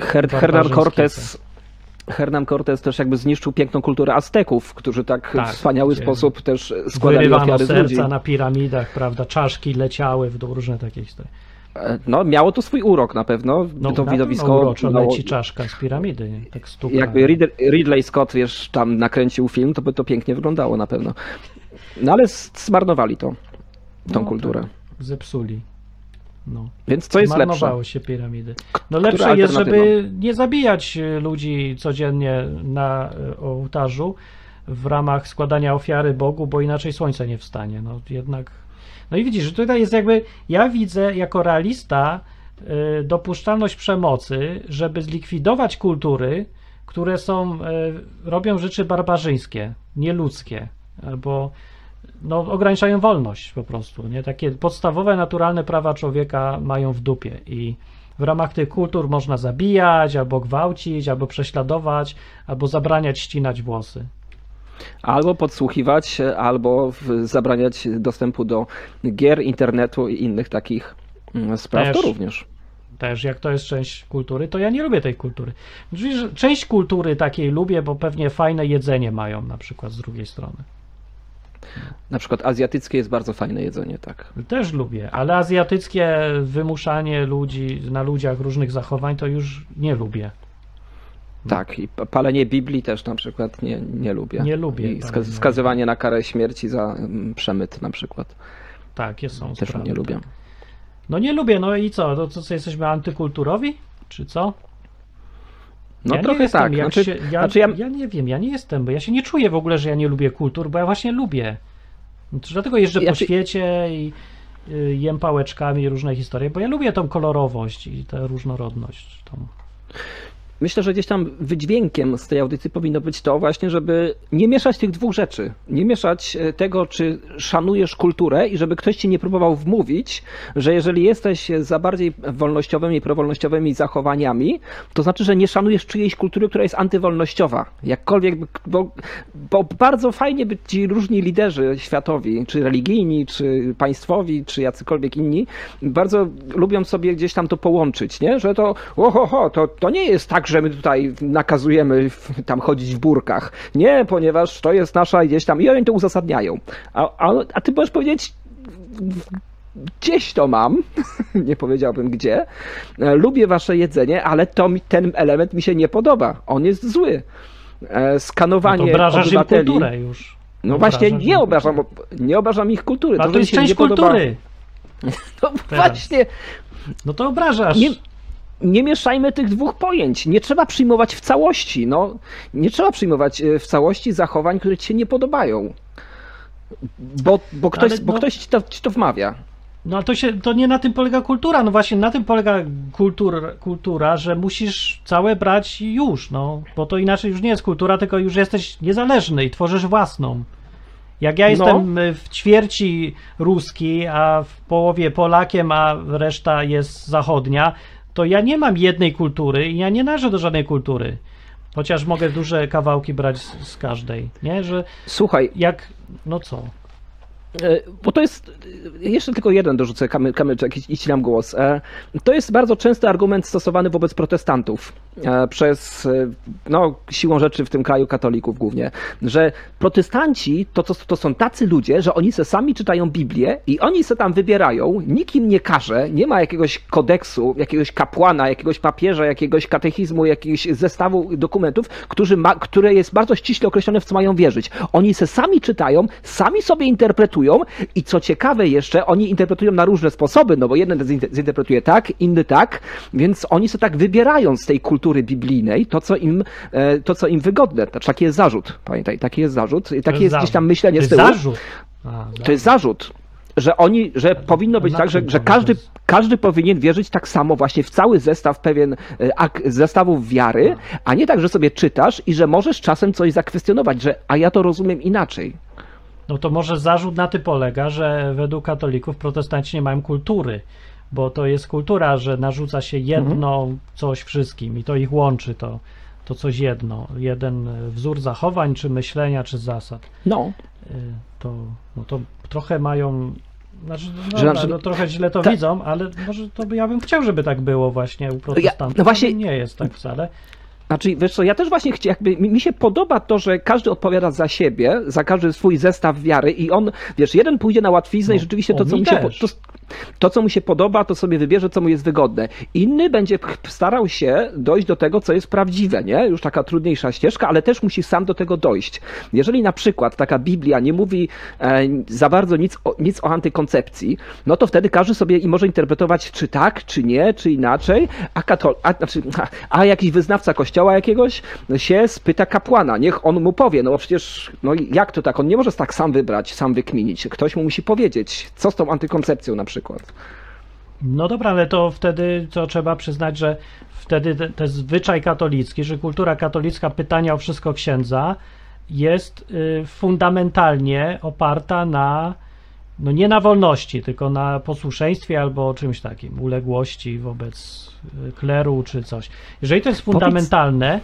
Her, Hernan Cortez. Hernan Cortez też jakby zniszczył piękną kulturę Azteków, którzy tak, Tak, w wspaniały sposób też składali Wyrywano ofiary z ludzi. serca na piramidach, prawda? Czaszki leciały w dół, różne takie historie. E, No, miało to swój urok na pewno. No, to na widowisko. uroczo no, leci czaszka z piramidy, nie? tak stuka. jakby Rid- Ridley Scott, wiesz, tam nakręcił film, to by to pięknie wyglądało na pewno. No ale zmarnowali to, tą No, kulturę. tak, zepsuli. No. Więc co jest lepsze? Zmarnowały się piramidy. No lepsze jest, żeby nie zabijać y, ludzi codziennie na y, ołtarzu w ramach składania ofiary Bogu, bo inaczej słońce nie wstanie. No jednak. No i widzisz, że tutaj jest jakby. Ja widzę jako realista y, dopuszczalność przemocy, żeby zlikwidować kultury, które są, robią rzeczy barbarzyńskie, nieludzkie, albo no, ograniczają wolność po prostu. Nie? Takie podstawowe, naturalne prawa człowieka mają w dupie i w ramach tych kultur można zabijać, albo gwałcić, albo prześladować, albo zabraniać ścinać włosy. Albo podsłuchiwać, albo zabraniać dostępu do gier, internetu i innych takich mm, spraw, Też. to również. Też jak to jest część kultury, to ja nie lubię tej kultury. Część kultury takiej lubię, bo pewnie fajne jedzenie mają na przykład z drugiej strony. Na przykład azjatyckie jest bardzo fajne jedzenie, tak. Też lubię, ale azjatyckie wymuszanie ludzi na ludziach różnych zachowań to już nie lubię. Tak, i pa- palenie Biblii też na przykład nie, nie lubię. Nie lubię I ska- palenia. skazywanie na karę śmierci za mm, przemyt na przykład. Takie są Też sprawy. nie lubię. tak. No nie lubię, no i co? To, to co, jesteśmy antykulturowi? Czy co? No ja trochę jestem, tak. Znaczy, się, ja, znaczy ja, ja nie wiem, ja nie jestem, bo ja się nie czuję w ogóle, że ja nie lubię kultur, bo ja właśnie lubię. To Dlatego jeżdżę Ja po świecie i y, jem pałeczkami różne historie, bo ja lubię tą kolorowość i tę różnorodność. Tą. Myślę, że gdzieś tam wydźwiękiem z tej audycji powinno być to właśnie, żeby nie mieszać tych dwóch rzeczy. Nie mieszać e, tego, czy szanujesz kulturę i żeby ktoś ci nie próbował wmówić, że jeżeli jesteś za bardziej wolnościowymi, prowolnościowymi zachowaniami, to znaczy, że nie szanujesz czyjejś kultury, która jest antywolnościowa. Jakkolwiek, bo, bo bardzo fajnie by ci różni liderzy światowi, czy religijni, czy państwowi, czy jacykolwiek inni, bardzo lubią sobie gdzieś tam to połączyć, nie? Że to, oho, to, to nie jest tak, że my tutaj nakazujemy tam chodzić w burkach. Nie, ponieważ to jest nasza gdzieś tam, i oni to uzasadniają. A, a, a ty możesz powiedzieć, gdzieś to mam, nie powiedziałbym gdzie, E, lubię wasze jedzenie, ale to mi, ten element mi się nie podoba. On jest zły. E, No Skanowanie to obrażasz im obywateli. kulturę już. No właśnie, nie im obrażam, nie obrażam ich kultury. A to mi jest część podoba- kultury. No właśnie, No to obrażasz. nie, nie mieszajmy tych dwóch pojęć. Nie trzeba przyjmować w całości. No, nie trzeba przyjmować e, w całości zachowań, które ci się nie podobają. Bo, bo ktoś, Ale bo no- ktoś ci, to, ci to wmawia. No ale to, się, to nie na tym polega kultura. No właśnie na tym polega kultur, kultura, że musisz całe brać już, no. Bo to inaczej już nie jest kultura, tylko już jesteś niezależny i tworzysz własną. Jak ja No. jestem y, w ćwierci ruski, a w połowie Polakiem, a reszta jest zachodnia, to ja nie mam jednej kultury i ja nie należę do żadnej kultury. Chociaż mogę duże kawałki brać z, z każdej, nie? Że Słuchaj, jak, no co? E, Bo to jest, e, jeszcze tylko jeden dorzucę kamy, kamyczek i, i ci dam głos. E, To jest bardzo częsty argument stosowany wobec protestantów przez, e, no siłą rzeczy w tym kraju katolików głównie, że protestanci to, to, to są tacy ludzie, że oni se sami czytają Biblię i oni se tam wybierają, nikt im nie każe, nie ma jakiegoś kodeksu, jakiegoś kapłana, jakiegoś papieża, jakiegoś katechizmu, jakiegoś zestawu dokumentów, którzy ma, które jest bardzo ściśle określone, w co mają wierzyć. Oni se sami czytają, sami sobie interpretują i co ciekawe jeszcze, oni interpretują na różne sposoby, no bo jeden zinter- zinterpretuje tak, inny tak, więc oni sobie tak wybierają z tej kultury biblijnej to, co im, e, to, co im wygodne. Taki jest zarzut, pamiętaj, taki jest zarzut i takie jest gdzieś tam myślenie to z jest tyłu. zarzut. A, To jest zarzut, że oni, że powinno być tak, że, że każdy, każdy powinien wierzyć tak samo właśnie w cały zestaw pewien e, ak, zestawów wiary, a nie tak, że sobie czytasz i że możesz czasem coś zakwestionować, że a ja to rozumiem inaczej. No to może zarzut na tym polega, że według katolików protestanci nie mają kultury, bo to jest kultura, że narzuca się jedno Mhm. coś wszystkim i to ich łączy, to, to coś jedno, jeden wzór zachowań, czy myślenia, czy zasad. No. Y, To, no to trochę mają, znaczy, no, no, trochę źle to Ta- widzą, ale może to by, ja bym chciał, żeby tak było właśnie u protestantów, no właśnie- nie jest tak wcale. Znaczy, wiesz co, ja też właśnie chcia, jakby, mi się podoba to, że każdy odpowiada za siebie, za każdy swój zestaw wiary i on, wiesz, jeden pójdzie na łatwiznę i No, rzeczywiście to, co mi się, to, to, co mu się podoba, to sobie wybierze, co mu jest wygodne. Inny będzie starał się dojść do tego, co jest prawdziwe, nie? Już taka trudniejsza ścieżka, ale też musi sam do tego dojść. Jeżeli na przykład taka Biblia nie mówi e, za bardzo nic o, nic o antykoncepcji, no to wtedy każdy sobie i może interpretować, czy tak, czy nie, czy inaczej, a, katol, a, znaczy, a, a jakiś wyznawca kościoła jakiegoś się spyta kapłana, niech on mu powie, no bo przecież, no jak to tak, on nie może tak sam wybrać, sam wykminić, ktoś mu musi powiedzieć, co z tą antykoncepcją na przykład. No dobra, ale to wtedy to trzeba przyznać, że wtedy te, te zwyczaj katolicki, że kultura katolicka pytania o wszystko księdza jest y, fundamentalnie oparta na, no nie na wolności, tylko na posłuszeństwie albo czymś takim, uległości wobec y, kleru czy coś. Jeżeli to jest Powiedz- fundamentalne,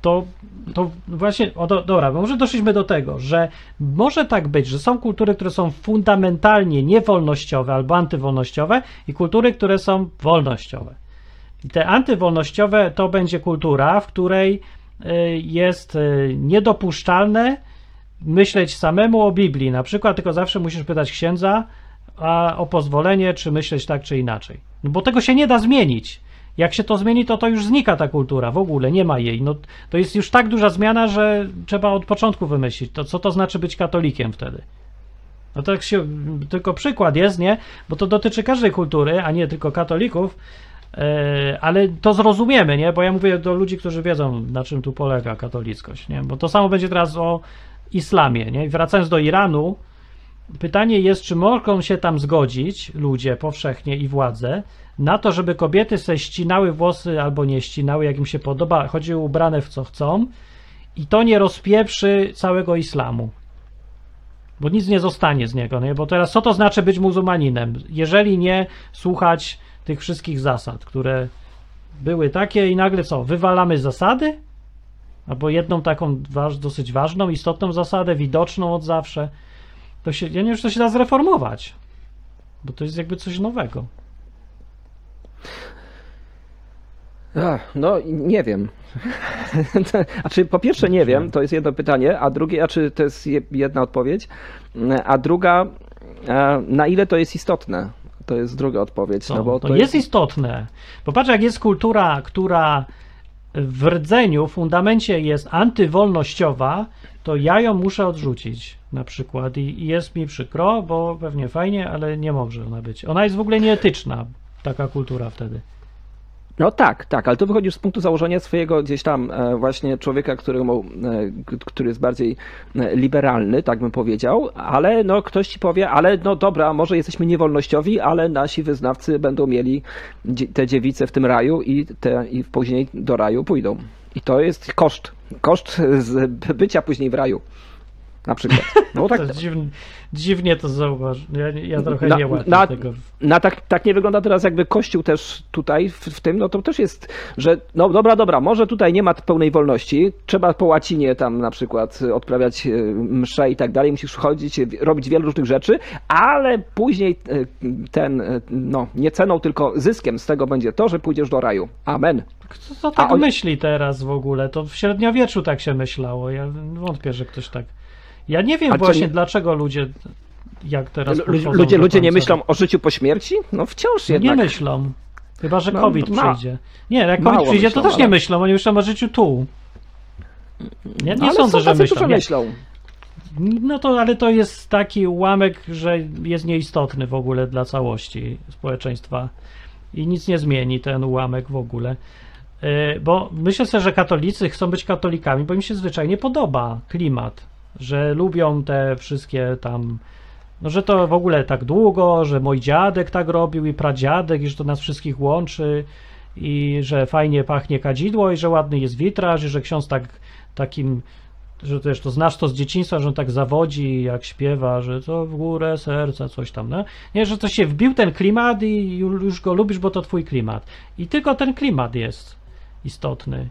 to, to właśnie, o do, dobra, może doszliśmy do tego, że może tak być, że są kultury, które są fundamentalnie niewolnościowe albo antywolnościowe i kultury, które są wolnościowe. I te antywolnościowe to będzie kultura, w której y, jest y, niedopuszczalne myśleć samemu o Biblii, na przykład, tylko zawsze musisz pytać księdza a, o pozwolenie, czy myśleć tak, czy inaczej. No bo tego się nie da zmienić. Jak się to zmieni, to to już znika ta kultura, w ogóle nie ma jej. No, to jest już tak duża zmiana, że trzeba od początku wymyślić, to co to znaczy być katolikiem wtedy. No to jak się, tylko przykład jest, nie? Bo to dotyczy każdej kultury, a nie tylko katolików, e, ale to zrozumiemy, nie? Bo ja mówię do ludzi, którzy wiedzą, na czym tu polega katolickość, nie? Bo to samo będzie teraz o islamie, nie? I wracając do Iranu, pytanie jest, czy mogą się tam zgodzić ludzie powszechnie i władze na to, żeby kobiety se ścinały włosy albo nie ścinały, jak im się podoba, chodziły ubrane w co chcą i to nie rozpieprzy całego islamu. Bo nic nie zostanie z niego, nie? Bo teraz co to znaczy być muzułmaninem, jeżeli nie słuchać tych wszystkich zasad, które były takie i nagle co, wywalamy zasady? Albo jedną taką dosyć ważną, istotną zasadę, widoczną od zawsze. To się, ja nie wiem, czy to się da zreformować, bo to jest jakby coś nowego. Ach, no nie wiem. A czy po pierwsze nie wiem, to jest jedno pytanie, a drugie, a czy to jest je- jedna odpowiedź, a druga, na ile to jest istotne? To jest druga odpowiedź. Co? No bo to, jest istotne. Popatrz, jak jest kultura, która w rdzeniu, fundamencie jest antywolnościowa, to ja ją muszę odrzucić na przykład i, i jest mi przykro, bo pewnie fajnie, ale nie może ona być. Ona jest w ogóle nieetyczna, taka kultura wtedy. No tak, tak, ale to wychodzisz z punktu założenia swojego gdzieś tam e, właśnie człowieka, któremu, e, który jest bardziej e, liberalny, tak bym powiedział, ale no ktoś ci powie, ale no dobra, może jesteśmy niewolnościowi, ale nasi wyznawcy będą mieli te dziewice w tym raju i, te, i później do raju pójdą. I to jest koszt, koszt bycia później w raju. Na przykład. No tak, To dziwnie, dziwnie to zauważ. Ja, ja trochę Na- nie łapię na- tego. No tak, tak nie wygląda teraz jakby Kościół też tutaj w, w tym, no to też jest, że no dobra, dobra, może tutaj nie ma pełnej wolności, trzeba po łacinie tam na przykład odprawiać e, msze i tak dalej, musisz chodzić, e, robić wiele różnych rzeczy, ale później e, ten, no nie ceną, tylko zyskiem z tego będzie to, że pójdziesz do raju. Amen. Kto to tak A on- myśli teraz w ogóle? To w średniowieczu tak się myślało. Ja wątpię, że ktoś tak. Ja nie wiem A właśnie, nie- dlaczego ludzie jak teraz Lu- podchodzą Ludzie, do ludzie nie myślą o życiu po śmierci? No wciąż Nie jednak. myślą. Chyba, że No, COVID ma- przyjdzie. Nie, jak mało COVID przyjdzie, myślą, to też nie ale- myślą. Oni myślą o życiu tu. Ja nie No, ale sądzę, są że myślą. Nie. myślą. No to, ale to jest taki ułamek, że jest nieistotny w ogóle dla całości społeczeństwa i nic nie zmieni ten ułamek w ogóle. Yy, Bo myślę sobie, że katolicy chcą być katolikami, bo im się zwyczajnie podoba klimat, że lubią te wszystkie tam, no że to w ogóle tak długo, że mój dziadek tak robił i pradziadek, i że to nas wszystkich łączy i że fajnie pachnie kadzidło i że ładny jest witraż i że ksiądz tak takim że też to znasz to z dzieciństwa, że on tak zawodzi, jak śpiewa, że to w górę serca, coś tam, no? Nie, że to się wbił ten klimat i ju- już go lubisz, bo to twój klimat. I tylko ten klimat jest istotny.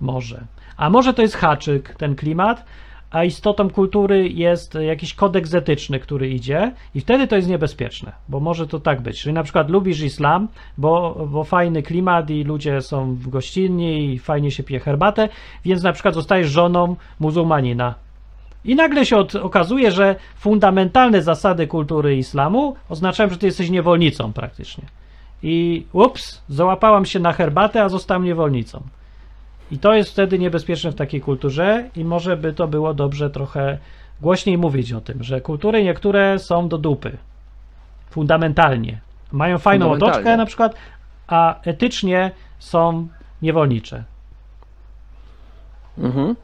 Może. A może to jest haczyk, ten klimat, a istotą kultury jest jakiś kodeks etyczny, który idzie i wtedy to jest niebezpieczne, bo może to tak być. Czyli na przykład lubisz islam, bo, bo fajny klimat i ludzie są gościnni i fajnie się pije herbatę, więc na przykład zostajesz żoną muzułmanina. I nagle się od, okazuje, że fundamentalne zasady kultury islamu oznaczają, że ty jesteś niewolnicą praktycznie. I ups, załapałam się na herbatę, a zostałam niewolnicą. I to jest wtedy niebezpieczne w takiej kulturze i może by to było dobrze trochę głośniej mówić o tym, że kultury niektóre są do dupy. Fundamentalnie. Mają fajną Fundamentalnie. otoczkę na przykład, a etycznie są niewolnicze. Mhm.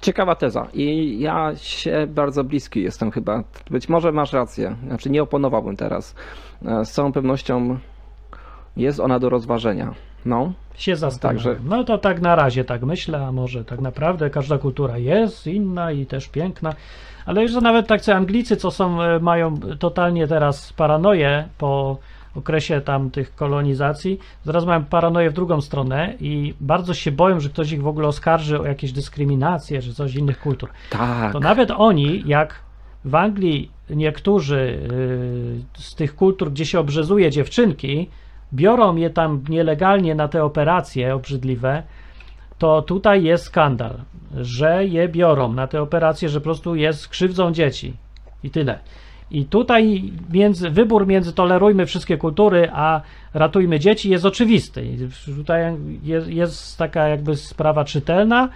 Ciekawa teza. I ja się bardzo bliski jestem chyba. Być może masz rację. Znaczy nie oponowałbym teraz. E, Z całą pewnością jest ona do rozważenia. No. Się zastanawiam. Także- No to tak na razie tak myślę, a może tak naprawdę każda kultura jest inna i też piękna. Ale już nawet tak, co Anglicy, co są, e, mają totalnie teraz paranoję po okresie tam tych kolonizacji, zaraz mają paranoję w drugą stronę i bardzo się boją, że ktoś ich w ogóle oskarży o jakieś dyskryminacje, czy coś innych kultur. Tak. To nawet oni, jak w Anglii niektórzy y, z tych kultur, gdzie się obrzezuje dziewczynki, biorą je tam nielegalnie na te operacje obrzydliwe, to tutaj jest skandal, że je biorą na te operacje, że po prostu jest krzywdzą dzieci i tyle. I tutaj między, wybór między tolerujmy wszystkie kultury, a ratujmy dzieci jest oczywisty. Tutaj jest, jest taka jakby sprawa czytelna,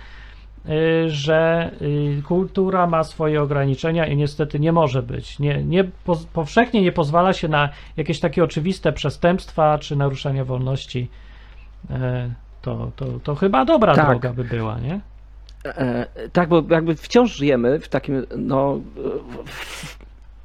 że y, kultura ma swoje ograniczenia i niestety nie może być. Nie, nie, powszechnie nie pozwala się na jakieś takie oczywiste przestępstwa czy naruszania wolności. E, To, to, to chyba dobra Tak. droga by była, nie? E, tak, bo jakby wciąż żyjemy w takim, no. w-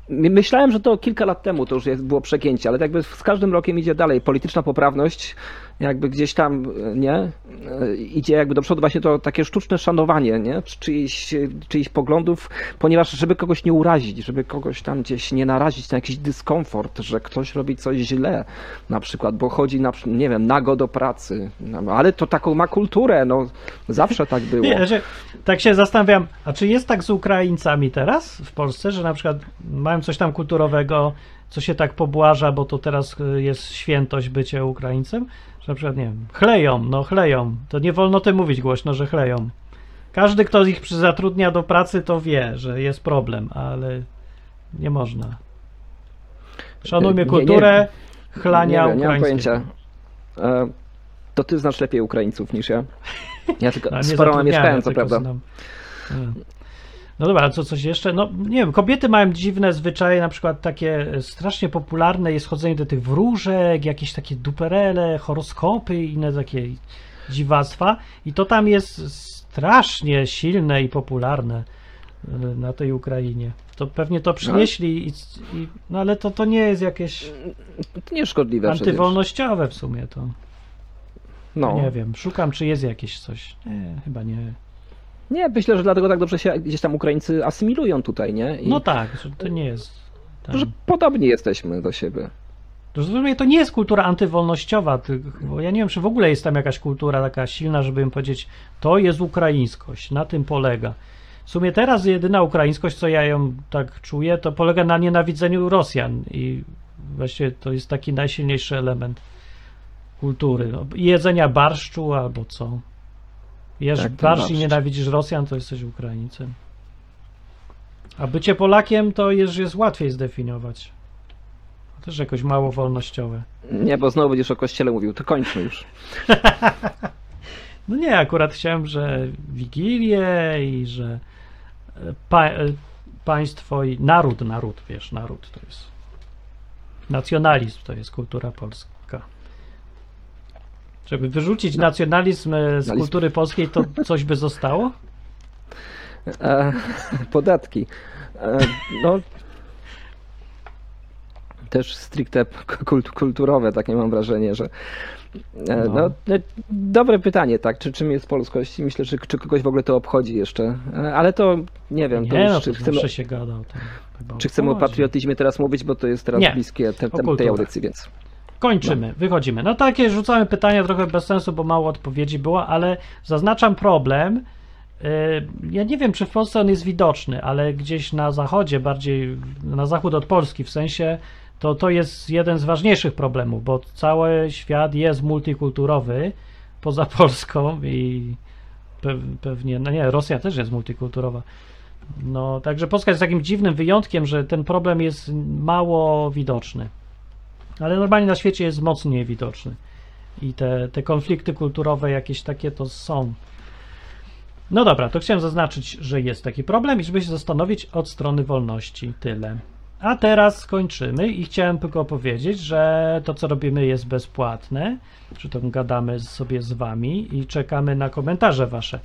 Myślałem, że to kilka lat temu to już jest, było przegięcie, ale jakby z każdym rokiem idzie dalej. Polityczna poprawność, jakby gdzieś tam, nie? E, Idzie jakby do przodu właśnie to takie sztuczne szanowanie, nie? Czy- Czyichś, czyichś poglądów, ponieważ żeby kogoś nie urazić, żeby kogoś tam gdzieś nie narazić na jakiś dyskomfort, że ktoś robi coś źle, na przykład, bo chodzi na, nie wiem, nago do pracy, no, ale to taką ma kulturę, no. Zawsze tak było. Nie, że, tak się zastanawiam, a czy jest tak z Ukraińcami teraz w Polsce, że na przykład mają coś tam kulturowego, co się tak pobłaża, bo to teraz y, jest świętość bycie Ukraińcem, że na przykład, nie wiem, chleją, no chleją, to nie wolno tym mówić głośno, że chleją. Każdy, kto ich zatrudnia do pracy, to wie, że jest problem, ale nie można. Szanujmy Nie, nie, kulturę chlania nie, nie mam pojęcia. E, To ty znasz lepiej Ukraińców niż ja. Ja tylko A, nie sporo zatrudniałem, mieszkałem, co prawda. znam. No dobra, a co coś jeszcze? No nie wiem, kobiety mają dziwne zwyczaje, na przykład takie e, strasznie popularne jest chodzenie do tych wróżek, jakieś takie duperele, horoskopy i inne takie dziwactwa i to tam jest strasznie silne i popularne e, na tej Ukrainie. To pewnie to przynieśli, i, i, no ale to, to nie jest jakieś To nie szkodliwe przecież. antywolnościowe w sumie to. No. Nie wiem, szukam czy jest jakieś coś. Nie, chyba nie. Nie, myślę, że dlatego tak dobrze się gdzieś tam Ukraińcy asymilują tutaj, nie? I No tak, to nie jest. Tam. że podobni jesteśmy do siebie. Rozumiem, to nie jest kultura antywolnościowa, ty- bo ja nie wiem, czy w ogóle jest tam jakaś kultura taka silna, żeby im powiedzieć, to jest ukraińskość, na tym polega. W sumie teraz jedyna ukraińskość, co ja ją tak czuję, to polega na nienawidzeniu Rosjan i właściwie to jest taki najsilniejszy element kultury. No, jedzenia barszczu albo co. Jesz Tak, barszcz. nienawidzisz Rosjan, to jesteś Ukraińcem. A bycie Polakiem to jest, jest łatwiej zdefiniować. To też jakoś mało wolnościowe. Nie, bo znowu będziesz o kościele mówił, to kończmy już. No nie, akurat chciałem, że Wigilię i że e, pa, e, państwo i naród, naród, wiesz, naród to jest nacjonalizm, to jest kultura polska. Żeby wyrzucić nacjonalizm e, z kultury polskiej, to coś by zostało? E, podatki. E, no. Też stricte kult, kulturowe, takie mam wrażenie, że. E, No. no. e, dobre pytanie, tak. Czy czym jest polskość? Myślę, że czy kogoś w ogóle to obchodzi jeszcze. Ale to nie wiem, to Nie, już, no czy to chcemy, się gadał. Czy chcemy o patriotyzmie teraz mówić, bo to jest teraz Nie, bliskie te, te, tej audycji, więc. Kończymy, wychodzimy. No takie rzucamy pytania trochę bez sensu, bo mało odpowiedzi było, ale zaznaczam problem. Yy, Ja nie wiem, czy w Polsce on jest widoczny, ale gdzieś na zachodzie, bardziej na zachód od Polski, w sensie to, to jest jeden z ważniejszych problemów, bo cały świat jest multikulturowy poza Polską i pe- pewnie, no nie, Rosja też jest multikulturowa. No, także Polska jest takim dziwnym wyjątkiem, że ten problem jest mało widoczny. Ale normalnie na świecie jest mocniej widoczny. I te, te konflikty kulturowe jakieś takie to są. No dobra, to chciałem zaznaczyć, że jest taki problem i żeby się zastanowić od strony wolności. Tyle. A teraz skończymy i chciałem tylko powiedzieć, że to, co robimy, jest bezpłatne. Czy to gadamy sobie z wami i czekamy na komentarze wasze.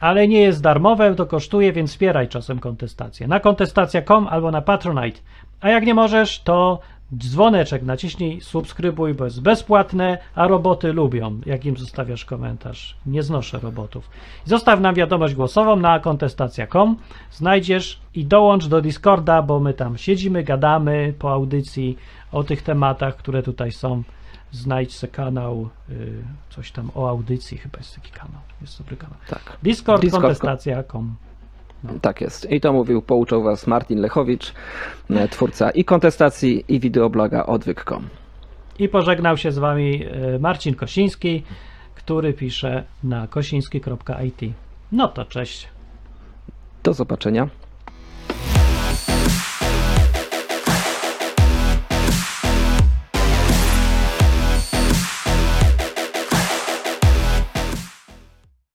Ale nie jest darmowe, to kosztuje, więc wspieraj czasem kontestację. Na kontestacja.com albo na Patronite. A jak nie możesz, to dzwoneczek naciśnij, subskrybuj, bo jest bezpłatne, a roboty lubią, jak im zostawiasz komentarz. Nie znoszę robotów. Zostaw nam wiadomość głosową na kontestacja.com, znajdziesz i dołącz do Discorda, bo my tam siedzimy, gadamy po audycji o tych tematach, które tutaj są. Znajdź se kanał, y, coś tam o audycji, chyba jest taki kanał, jest dobry kanał. Tak. Discord, Discord. kontestacja.com. Tak jest. I to mówił, pouczał was Martin Lechowicz, e, twórca i kontestacji, i wideobloga odwyk.com. I pożegnał się z wami y, Marcin Kosiński, który pisze na kosiński.it. No to cześć. Do zobaczenia.